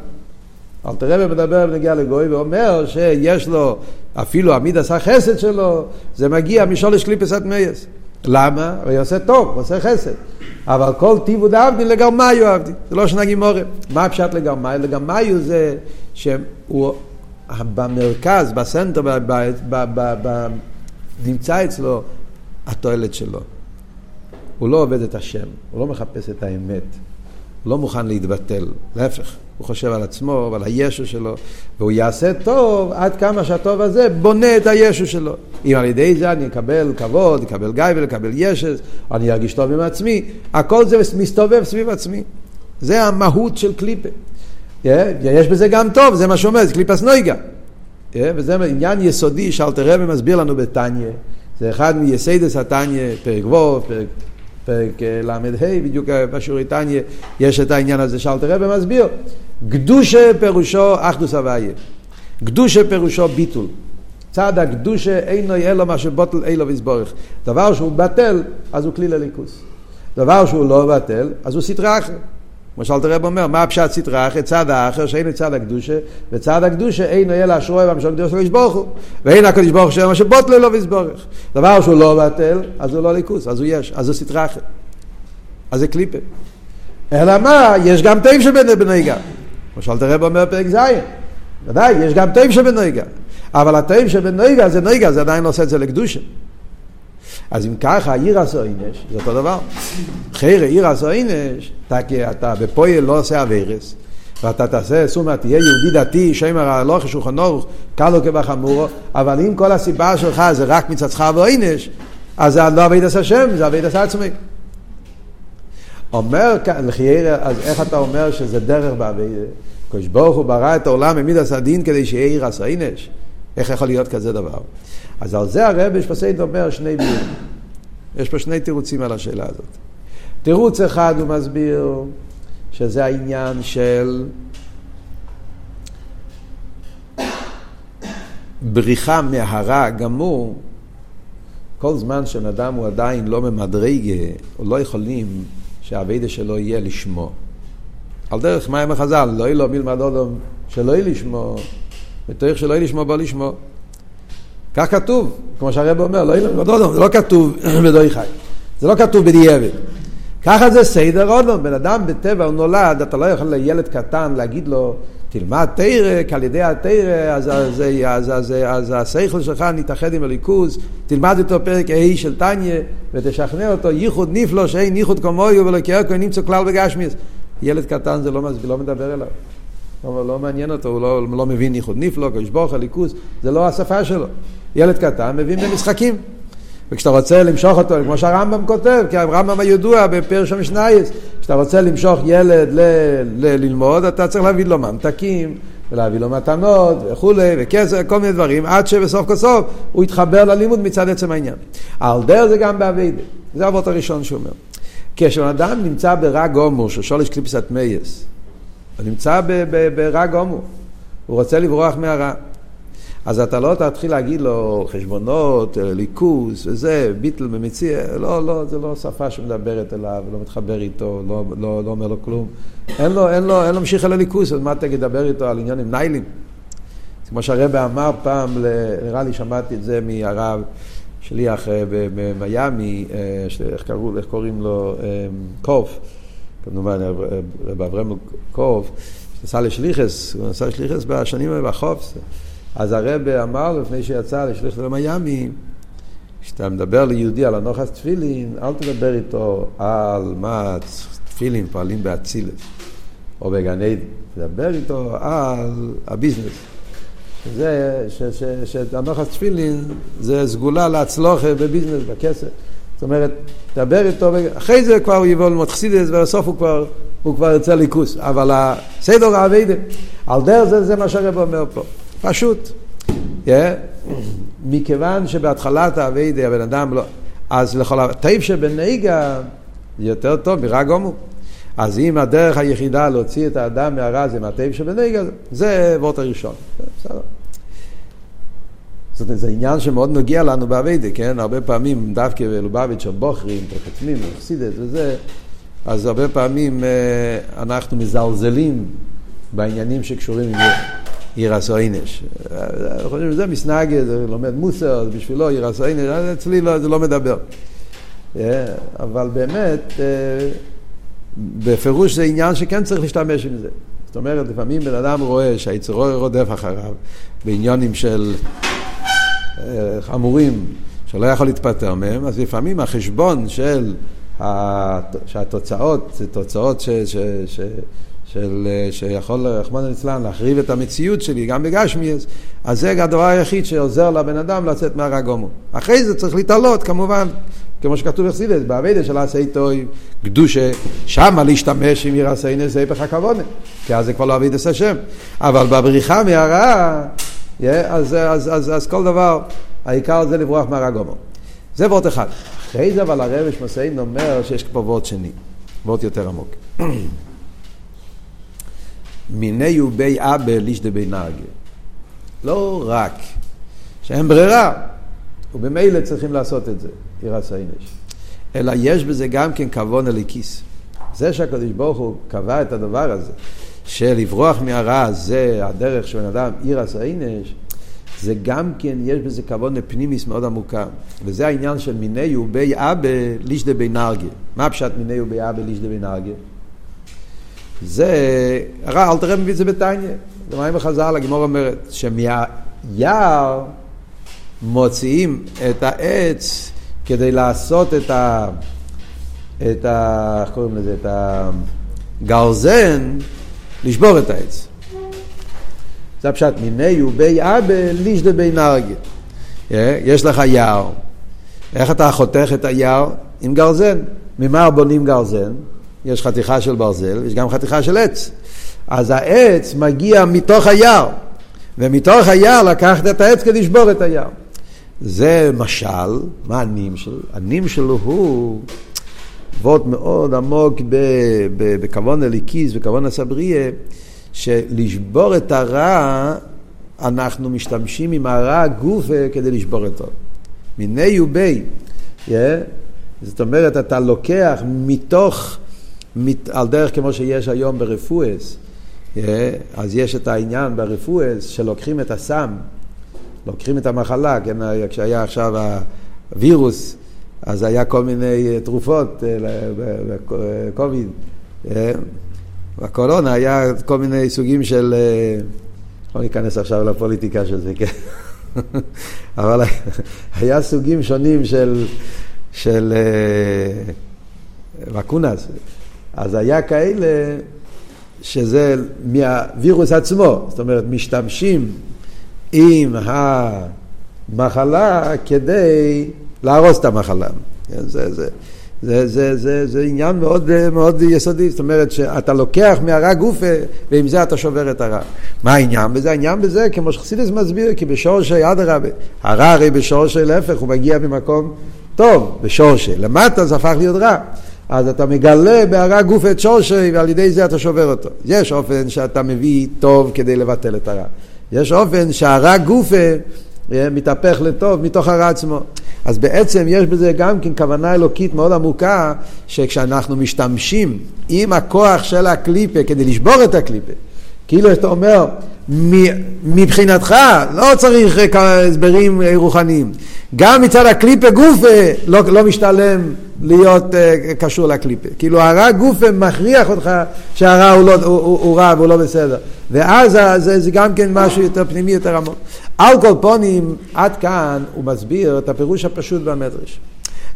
אל תראה מדבר בנגיע לגוי ואומר שיש לו, אפילו עמיד עשה חסד שלו, זה מגיע משולש קליפס עד מייס. למה? הוא עושה טוב, הוא עושה חסד. אבל כל טיבו דאבדין לגרמיו עבדי. זה לא שנה גימורה. מה הפשט לגרמיו? לגרמיו זה שהוא במרכז, בסנטר, נמצא אצלו התועלת שלו. הוא לא עובד את השם, הוא לא מחפש את האמת, הוא לא מוכן להתבטל, להפך. הוא חושב על עצמו ועל הישו שלו, והוא יעשה טוב עד כמה שהטוב הזה בונה את הישו שלו. אם על ידי זה אני אקבל כבוד, אקבל גייבל, אקבל ישס, אני ארגיש טוב עם עצמי, הכל זה מסתובב סביב עצמי. זה המהות של קליפה. יש בזה גם טוב, זה מה שאומר, זה קליפת נוגה. וזה עניין יסודי שאלטר רבי מסביר לנו בתניא. זה אחד מייסיידס התניא, פרק ו', פרק פרק אה, ל"ה, בדיוק בשיעורי תניא, יש את העניין הזה שאלטר רבי מסביר. קדושה פירושו אחדות הוויה. קדושה פירושו ביטול. צד הקדושה אינו אלו מה שבוטל אילו ויסבורך. דבר שהוא בטל, אז הוא כלי לליכוס. דבר שהוא לא בטל, אז הוא סטרה אחר. כמו שאלתר רב אומר, מה הפשט סטרה אחר? צד האחר שאינו צד הקדושה, וצד הקדושה אינו אלא אשרוי והמשל קדוש לקדוש ברוך הוא. ואין הקדוש ברוך הוא שאומר שבוטל אלו ויסבורך. דבר שהוא לא בטל, אז הוא לא ליכוס, אז הוא יש, אז הוא סטרה אחר. אז זה קליפה. אלא מה, יש גם טעים שבן בנהיגה. כמו שאלת הרב אומר פרק ז', ודאי, יש גם טעים שבנהיגה. אבל הטעים שבנהיגה זה נהיגה, זה עדיין לא עושה את זה לקדושה. אז אם ככה, עיר הסוינש, זה אותו דבר. חיירה, עיר הסוינש, אתה, אתה בפועל לא עושה אביירס, ואתה תעשה סומה, תהיה יהודי דתי, שם הלוך שולחן אורך, קלו כבחמורו, אבל אם כל הסיבה שלך זה רק מצדך ואינש, אז זה לא אבייד עשה השם, זה אבייד עשה עצמי. אומר כאן, אז איך אתה אומר שזה דרך באביידה? הקדוש ברוך הוא ברא את העולם במידס הדין כדי שיהיה עיר הסעינש. איך יכול להיות כזה דבר? אז על זה הרב שפסיינט אומר שני בירים. יש פה שני תירוצים על השאלה הזאת. תירוץ אחד הוא מסביר שזה העניין של בריחה מהרע גמור, כל זמן שבן אדם הוא עדיין לא ממדרגה, או לא יכולים שהאביידה שלו יהיה לשמו. על דרך מים החז"ל, לא יהיה לו מלמד אודום שלא יהיה לשמו, ותורך שלא יהיה לשמו בוא לשמו. כך כתוב, כמו שהרב אומר, לא יהיה מלמד אודום, זה לא כתוב <clears throat> בדוי חי, זה לא כתוב בדיעבד. ככה זה סדר אודום, בן אדם בטבע הוא נולד, אתה לא יכול לילד קטן להגיד לו, תלמד כי על ידי התרא, אז, אז, אז, אז, אז השכל שלך נתאחד עם הליכוז, תלמד אותו פרק ה' של טניה, ותשכנע אותו, ייחוד נפלו שאין ייחוד כמוהו ולא כאר נמצא כלל בגשמיס. ילד קטן זה לא, לא מדבר אליו. לא, לא מעניין אותו, הוא לא, לא מבין ייחוד נפלו, קדוש ברוך הליכוז, זה לא השפה שלו. ילד קטן מבין במשחקים. וכשאתה רוצה למשוך אותו, כמו שהרמב"ם כותב, כי הרמב"ם הידוע בפרש המשנייס, כשאתה רוצה למשוך ילד ל- ל- ללמוד, אתה צריך להביא לו ממתקים, ולהביא לו מתנות וכולי, וכסף, כל מיני דברים, עד שבסוף כל סוף הוא יתחבר ללימוד מצד עצם העניין. על דרך זה גם באביידה, זה האבות הראשון שהוא אומר. כשבן אדם נמצא ברע גומור, ששולש קליפסת מייס, הוא נמצא ברע גומור, הוא רוצה לברוח מהרע. אז אתה לא תתחיל להגיד לו חשבונות, ליכוס וזה, ביטל ומציע, לא, לא, זה לא שפה שמדברת אליו, לא מתחבר איתו, לא, לא, לא אומר לו כלום. אין לו, אין לו, אין לו משיך אל הליכוס, אז מה תגיד, דבר איתו על עניינים ניילים? כמו שהרבא אמר פעם, נראה לי שמעתי את זה מהרב שליח במיאמי, איך קראו, איך קוראים לו, קוף, כמובן רב אברהם קוף, נסע לשליחס, הוא נסע לשליחס בשנים האלה בחוף. אז הרב אמר לפני שיצא לשליח למיאמי, כשאתה מדבר ליהודי על הנוחס תפילין, אל תדבר איתו על מה תפילין פועלים באצילת או בגן עדן, תדבר איתו על ה business. שזה, שהנחת תפילין זה סגולה להצלחה ב business, בכסף. זאת אומרת, תדבר איתו, אחרי זה כבר הוא יבוא ללמוד חסידס, ובסוף הוא כבר, הוא כבר יוצא אלוקות. אבל הסדר העבודה, על דרך זה, זה מה שהרב אומר פה. פשוט. Yeah. מכיוון שבהתחלת העבודה הבן אדם לא... אז לכל הטוב שבנוגה יותר טוב מרע גומו. אז אם הדרך היחידה להוציא את האדם מהרע זה מהטייב שבנהיגה, זה וורט הראשון. בסדר. זאת אומרת, זה עניין שמאוד נוגע לנו באביידה, כן? הרבה פעמים דווקא בלובביץ' או בוכרים, תחתמים, חסידת וזה, אז הרבה פעמים אה, אנחנו מזלזלים בעניינים שקשורים עם ירס עינש. חושבים שזה מסנגה, זה לומד מוסר, בשבילו ירס עינש, אצלי לא, זה לא מדבר. אה, אבל באמת, אה, בפירוש זה עניין שכן צריך להשתמש עם זה. זאת אומרת, לפעמים בן אדם רואה שהיצרו רודף אחריו בעניונים של אה, חמורים, שלא יכול להתפטר מהם, אז לפעמים החשבון של שהתוצאות תוצאות ש, ש, ש, של, אה, שיכול, רחמנא ליצלן, להחריב את המציאות שלי, גם בגשמיאס, אז זה הדבר היחיד שעוזר לבן אדם לצאת מהרע גומו. אחרי זה צריך להתעלות, כמובן, כמו שכתוב בחסידס, בעבידה של עשה איתו קדושה, שמה להשתמש עם ירא סיינס זה הפך כי אז זה כבר לא עבידת השם. אבל בבריחה מהרע, yeah, אז, אז, אז, אז כל דבר, העיקר זה לברוח מהרע גומו. זה וורט אחד. אחרי זה אבל הרב שמסיין אומר שיש פה וורט שני, וורט יותר עמוק. מיני ובי אבל איש דבי נהגה. לא רק שאין ברירה, ובמילא צריכים לעשות את זה, ירס העינש. אלא יש בזה גם כן כבון אליקיס. זה שהקדוש ברוך הוא קבע את הדבר הזה, של לברוח מהרע, זה הדרך של בן אדם, ירס העינש, זה גם כן, יש בזה כבון לפנימיס מאוד עמוקה. וזה העניין של מיני ובי אבא ליש דבי נרגה. מה פשט מיני ובי אבא ליש דבי נרגה? זה, הרע, אל תראה מביא את זה בתניא. זה מים בחז"ל, הגמור אומרת, שמהיער מוציאים את העץ כדי לעשות את ה... את ה... איך קוראים לזה? את הגרזן, לשבור את העץ. זה הפשט, מיני ובי אבא לישדה בי נרגה. יש לך יער. איך אתה חותך את היער? עם גרזן. ממה בונים גרזן? יש חתיכה של ברזל, יש גם חתיכה של עץ. אז העץ מגיע מתוך היער, ומתוך היער לקחת את העץ כדי לשבור את היער. זה משל, מה הנים שלו? הנים שלו הוא וורט מאוד עמוק בכוון הליקיס, בכוון הסבריה, שלשבור את הרע, אנחנו משתמשים עם הרע גוף כדי לשבור אותו. מיני ובי. Yeah. זאת אומרת, אתה לוקח מתוך על דרך כמו שיש היום ברפואס, אה, אז יש את העניין ברפואס שלוקחים את הסם, לוקחים את המחלה, כן, כשהיה עכשיו הווירוס, אז היה כל מיני אה, תרופות, קוביד, אה, בקורונה היה כל מיני סוגים של, לא ניכנס עכשיו לפוליטיקה של זה, כן, <laughs> אבל <laughs> היה סוגים שונים של, של וקונס. אז היה כאלה שזה מהווירוס עצמו, זאת אומרת, משתמשים עם המחלה כדי להרוס את המחלה. זה, זה, זה, זה, זה, זה עניין מאוד, מאוד יסודי, זאת אומרת שאתה לוקח מהרע גופה ועם זה אתה שובר את הרע. מה העניין בזה? העניין בזה, כמו שחסידס מסביר, כי בשורשי אדרבה, הרע הרי בשורשי להפך, הוא מגיע ממקום טוב, בשורשי. למטה זה הפך להיות רע. אז אתה מגלה בהרע גופה את שורשי ועל ידי זה אתה שובר אותו. יש אופן שאתה מביא טוב כדי לבטל את הרע. יש אופן שהרע גופה אה, מתהפך לטוב מתוך הרע עצמו. אז בעצם יש בזה גם כן כוונה אלוקית מאוד עמוקה, שכשאנחנו משתמשים עם הכוח של הקליפה כדי לשבור את הקליפה, כאילו אתה אומר, מבחינתך לא צריך הסברים רוחניים. גם מצד הקליפה גופה לא, לא משתלם להיות uh, קשור לקליפה. כאילו הרע גופה מכריח אותך שהרע הוא, לא, הוא, הוא, הוא רע והוא לא בסדר. ואז זה, זה גם כן משהו יותר פנימי, יותר עמוק. על כל פונים, עד כאן הוא מסביר את הפירוש הפשוט במדרש.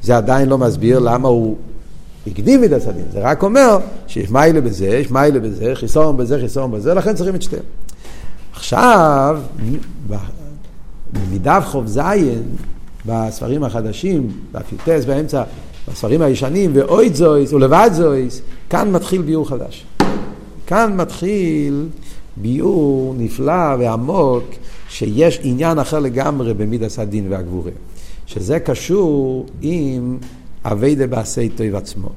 זה עדיין לא מסביר למה הוא הקדים את הצדדים, זה רק אומר שיש מיילה בזה, יש מיילה בזה, חיסון בזה, חיסון בזה, לכן צריכים את שתיהם. עכשיו, מדף חוב זין, בספרים החדשים, באפיוטס באמצע, בספרים הישנים, ואויד זויס ולבד זויס, כאן מתחיל ביור חדש. כאן מתחיל ביור נפלא ועמוק, שיש עניין אחר לגמרי במידס הדין והגבורה. שזה קשור עם אביידה בעשי טוב עצמו.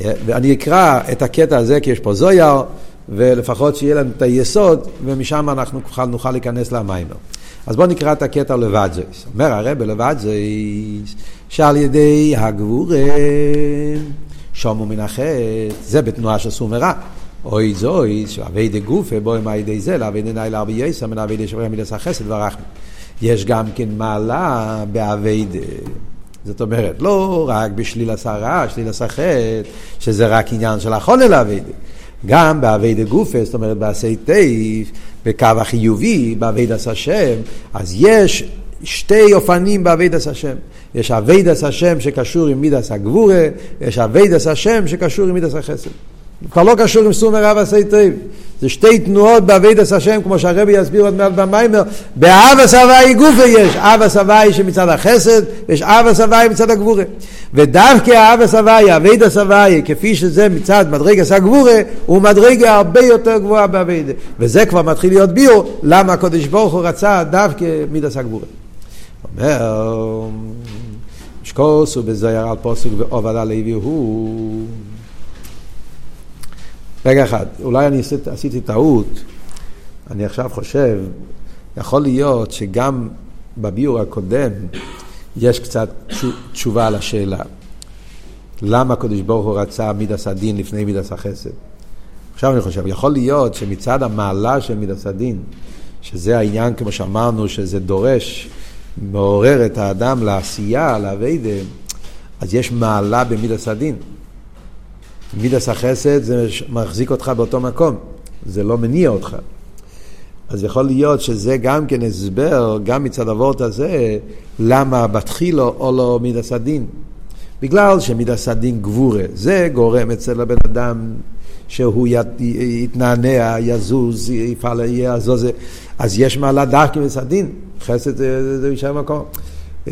ואני אקרא את הקטע הזה כי יש פה זויר, ולפחות שיהיה לנו את היסוד, ומשם אנחנו נוכל להיכנס למיימר. אז בואו נקרא את הקטע לבד זויס. אומר הרב לבד זויס, שעל ידי הגבורה שומו מן החטא, זה בתנועה של סור. אוי זוי, שאבי גופה, בואי מה ידי זה, לאבי נאי לארבי יסר, מן אבי דה שברי מידס החסד ורחמי. יש גם כן מעלה באבי דה. זאת אומרת, לא רק בשליל עשרה, שליל עשחת, שזה רק עניין של החולה לאבי דה. גם באבי דה גופה, זאת אומרת בעשי תיף, בקו החיובי, באבי דה השם, אז יש שתי אופנים בעבודת השם. יש עבודת השם שקשור עם מידת הגבורה, יש עבודת השם שקשור עם מידת החסד. כבר לא קשור עם סור מרע ועשה טוב. זה שתי תנועות בעבודת השם, כמו שהרבי יסביר עוד מעט במאמר, באהבת הוויה גופא יש, אהבת הוויה שמצד החסד, ויש אהבת הוויה מצד הגבורה. ודווקא האהבת הוויה, עבודת הוויה, כפי שזה מצד מדרגת הגבורה, הוא מדרגה הרבה יותר גבוהה בעבודה. וזה כבר מתחיל להיות ביור, למה הקדוש ברוך הוא רצה דווקא מידס הגבורה. אומר, שקוס ובזויר על פוסק ועובד הלוי הוא... רגע אחד, אולי אני עשית, עשיתי טעות, אני עכשיו חושב, יכול להיות שגם בביור הקודם יש קצת תשובה על השאלה. למה הקדוש ברוך הוא רצה מידס הדין לפני מידס החסד? עכשיו אני חושב, יכול להיות שמצד המעלה של מידס הדין, שזה העניין, כמו שאמרנו, שזה דורש מעורר את האדם לעשייה, לאביידה, אז יש מעלה במידס הדין. מידס החסד זה מחזיק אותך באותו מקום, זה לא מניע אותך. אז יכול להיות שזה גם כן הסבר, גם מצד הוורט הזה, למה בתחילו או לא מידס הדין. בגלל שמידס הדין גבורה, זה גורם אצל הבן אדם שהוא יתנענע, יזוז, יפעל, יעזוז, אז יש מעלה דרכי וסדין, חסד זה יישאר מקום.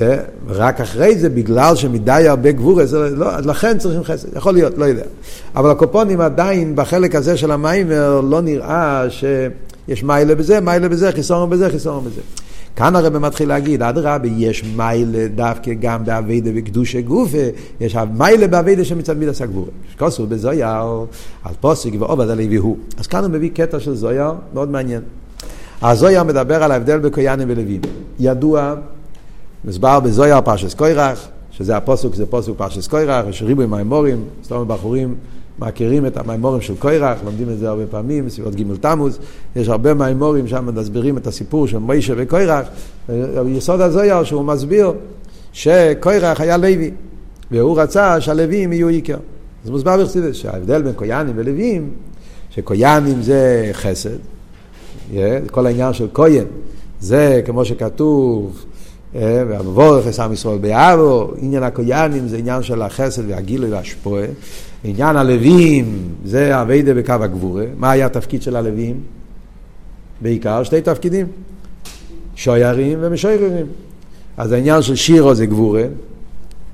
אה, רק אחרי זה, בגלל שמדי הרבה גבורה, זה לא, לכן צריכים חסד, יכול להיות, לא יודע. אבל הקופונים עדיין, בחלק הזה של המיימר, לא נראה שיש מיילה בזה, מיילה בזה, חיסון בזה, חיסון בזה. כאן הרב מתחיל להגיד, אדרבה, יש מיילה דווקא גם באביידה וקדושה גופה, יש מיילה באביידה שמצד מידס הגבורה. כוסו בזויר, על פוסק ועובד הלוי הוא. אז כאן הוא מביא קטע של זויר, מאוד מעניין. הזויר מדבר על ההבדל בקויאנים ולווים. ידוע, מסבר בזויר פרשס קוירח, שזה הפוסק, זה פוסק פרשס קוירח, יש ריבוי מימורים, סתום בחורים מכירים את המימורים של קוירח, לומדים את זה הרבה פעמים, בסביבות ג' תמוז, יש הרבה מימורים שם מסבירים את הסיפור של מוישה וקוירח, יסוד הזויר שהוא מסביר שקוירח היה לוי, והוא רצה שהלווים יהיו עיקר. אז מוסבר בחסידס שההבדל בין קויאנים ולווים, שקויאנים זה חסד, כל העניין של כהן, זה כמו שכתוב, והמבורך עשה ישראל ביאבו, עניין הקויאנים זה עניין של החסד והגילוי והשפועה, עניין הלווים זה אביידה בקו הגבורה, מה היה התפקיד של הלווים? בעיקר שתי תפקידים, שוירים ומשוירים. אז העניין של שירו זה גבורה,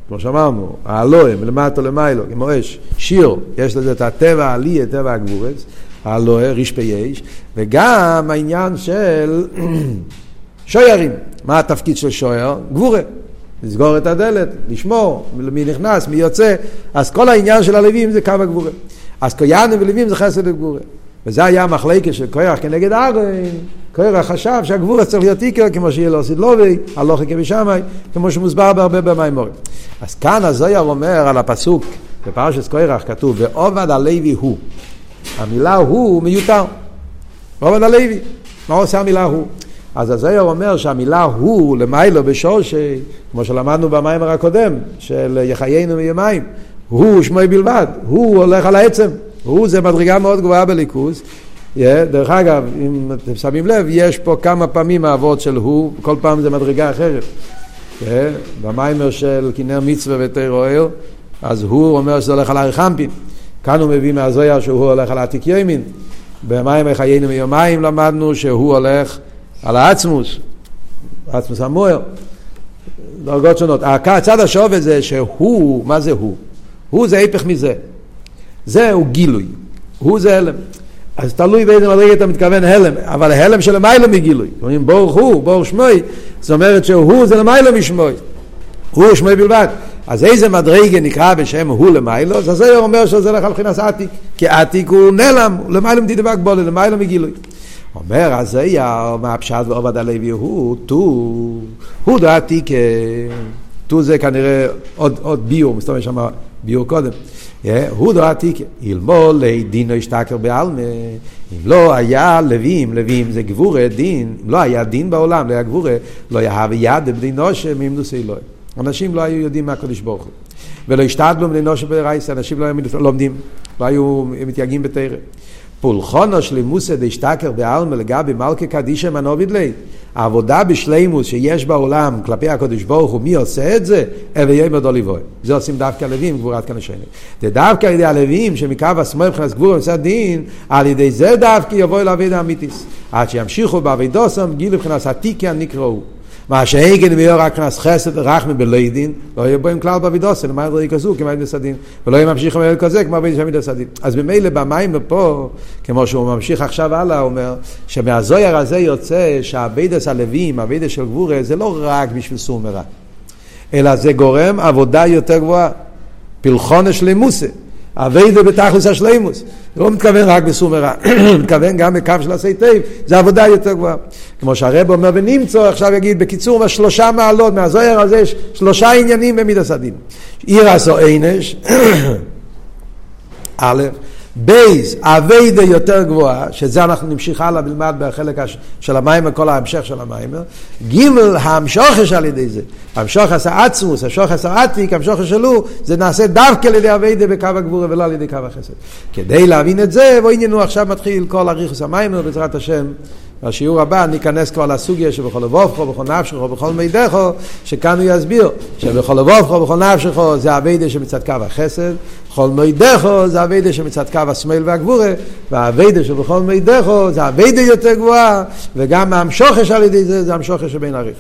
כמו שאמרנו, האלוהים, מלמטה למיילו, כמו אש, שיר, יש לזה את הטבע העלי, טבע הגבורס, האלוהים, רשפי יש, וגם העניין של <clears throat> שוירים, מה התפקיד של שויר? גבורה. לסגור את הדלת, לשמור, מי נכנס, מי יוצא, אז כל העניין של הלווים זה קו הגבורה. אז קויאנים ולווים זה חסד וגבורה. וזה היה המחלקה של קוירח כנגד ארון, קוירח חשב שהגבורה צריך להיות עיקר כמו שיהיה לו סידלובי, הלוכי כבשמאי, כמו שמוסבר בהרבה במימורים. אז כאן הזויר אומר על הפסוק, בפרשת קוירח כתוב, ועובד הלוי הוא. המילה הוא מיותר. עובד הלוי. מה עושה המילה הוא? אז הזויר אומר שהמילה הוא למיילו בשורשי, כמו שלמדנו במיימר הקודם, של יחיינו מימיים, הוא שמוי בלבד, הוא הולך על העצם, הוא זה מדרגה מאוד גבוהה בליכוז. Yeah, דרך אגב, אם אתם שמים לב, יש פה כמה פעמים האבות של הוא, כל פעם זה מדרגה אחרת. Yeah, במיימר של כנר מצווה ותירו אל, אז הוא אומר שזה הולך על הרחמפין. כאן הוא מביא מהזויר שהוא הולך על עתיק ימין. במיימר חיינו מיומיים למדנו שהוא הולך על העצמוס, עצמוס המוער, דרגות שונות. הצד השווה זה שהוא, מה זה הוא? הוא זה ההפך מזה. זה הוא גילוי, הוא זה הלם. אז תלוי באיזה מדרגה אתה מתכוון הלם, אבל ההלם של למיילא מגילוי. אומרים ברוך הוא, ברוך שמוי, זאת אומרת שהוא זה למיילא משמוי. הוא שמוי בלבד. אז איזה מדרגה נקרא בשם הוא למיילא? אז זה אומר שזה הולך על מבחינת עתיק. כי עתיק הוא נעלם, למיילא מדבק בו, למיילא מגילוי. אומר הזיה, מה הפשט ועובד הלוי הוא, טו, הוא דעתי כ... טו זה כנראה עוד, עוד ביור, מסתובב שם ביור קודם. הוא דעתי כ... ילמול דינו השתכר בעלמה, אם לא היה לווים, לווים זה גבורה דין, אם לא היה דין בעולם, לא היה גבורה, לא היה ויד בדינו שממנוסי אלוהים. אנשים לא היו יודעים מה הקדוש ברוך הוא. ולא השתדלו בדינו שברייס, אנשים לא היו לומדים, לא היו מתייגעים בתרא. פולחונו שלימוסא דשתכר בעלמא לגבי מלכי קדישא מנוביד לי. העבודה בשלימוס שיש בעולם כלפי הקדוש ברוך הוא, מי עושה את זה? אבי ימר דוליבוי. זה עושים דווקא הלווים, גבורת כנשני. זה דווקא על ידי הלווים, שמקו השמאל מבחינת גבור ומצד דין, על ידי זה דווקא יבואו לעביד האמיתיס. עד שימשיכו בעבידוסם, גיל מבחינת עתיקי הנקראו. מה שהגן ויהיה רק כנס חסד ורחמי בלא דין, לא יהיה בו עם כלל באבידוסן, למה ידעי כזו כמו עמידס הדין, ולא יהיה ממשיך עם כזה כמו עמידס עמידס הדין. אז ממילא במים פה, כמו שהוא ממשיך עכשיו הלאה, הוא אומר, שמהזויר הזה יוצא שהאבידס הלווים, האבידס של גבורה, זה לא רק בשביל סומרה, אלא זה גורם עבודה יותר גבוהה. פלחונש למוסה. אביידה בתכלס השלימוס. זה לא מתכוון רק בסור מרע, <coughs> מתכוון גם בקו של עשי תיב, זה עבודה יותר גבוהה. כמו שהרב אומר ונמצא, עכשיו יגיד בקיצור, שלושה מעלות, מהזוהר הזה יש שלושה עניינים במידת הדין. יראת העונש, <coughs> א', בי"ת, עבודה יותר גבוהה, שזה אנחנו נמשיך הלאה נלמד בחלק של המאמר, כל ההמשך של המאמר. גימל, המשכה שעל ידי זה. המשכת העצמות, המשכת העתיק, המשכה שלו, זה נעשה דווקא על ידי עבודה בקו הגבורה ולא על ידי קו החסד. כדי להבין את זה, בואו אנו עכשיו נתחיל כל אריכות המאמר בעזרת השם. בשיעור הבא ניכנס כבר לסוגיה שבכל לבובכו, בכל נפשכו, בכל מידךו, שכאן הוא יסביר שבכל לבובכו, בכל נפשכו זה אביידה שמצד קו החסד, בכל מידךו זה אביידה שמצד קו השמאל והגבורה, והאביידה שבכל מידךו זה אביידה יותר גבוהה, וגם המשוכש על ידי זה זה המשוכש שבין עריך.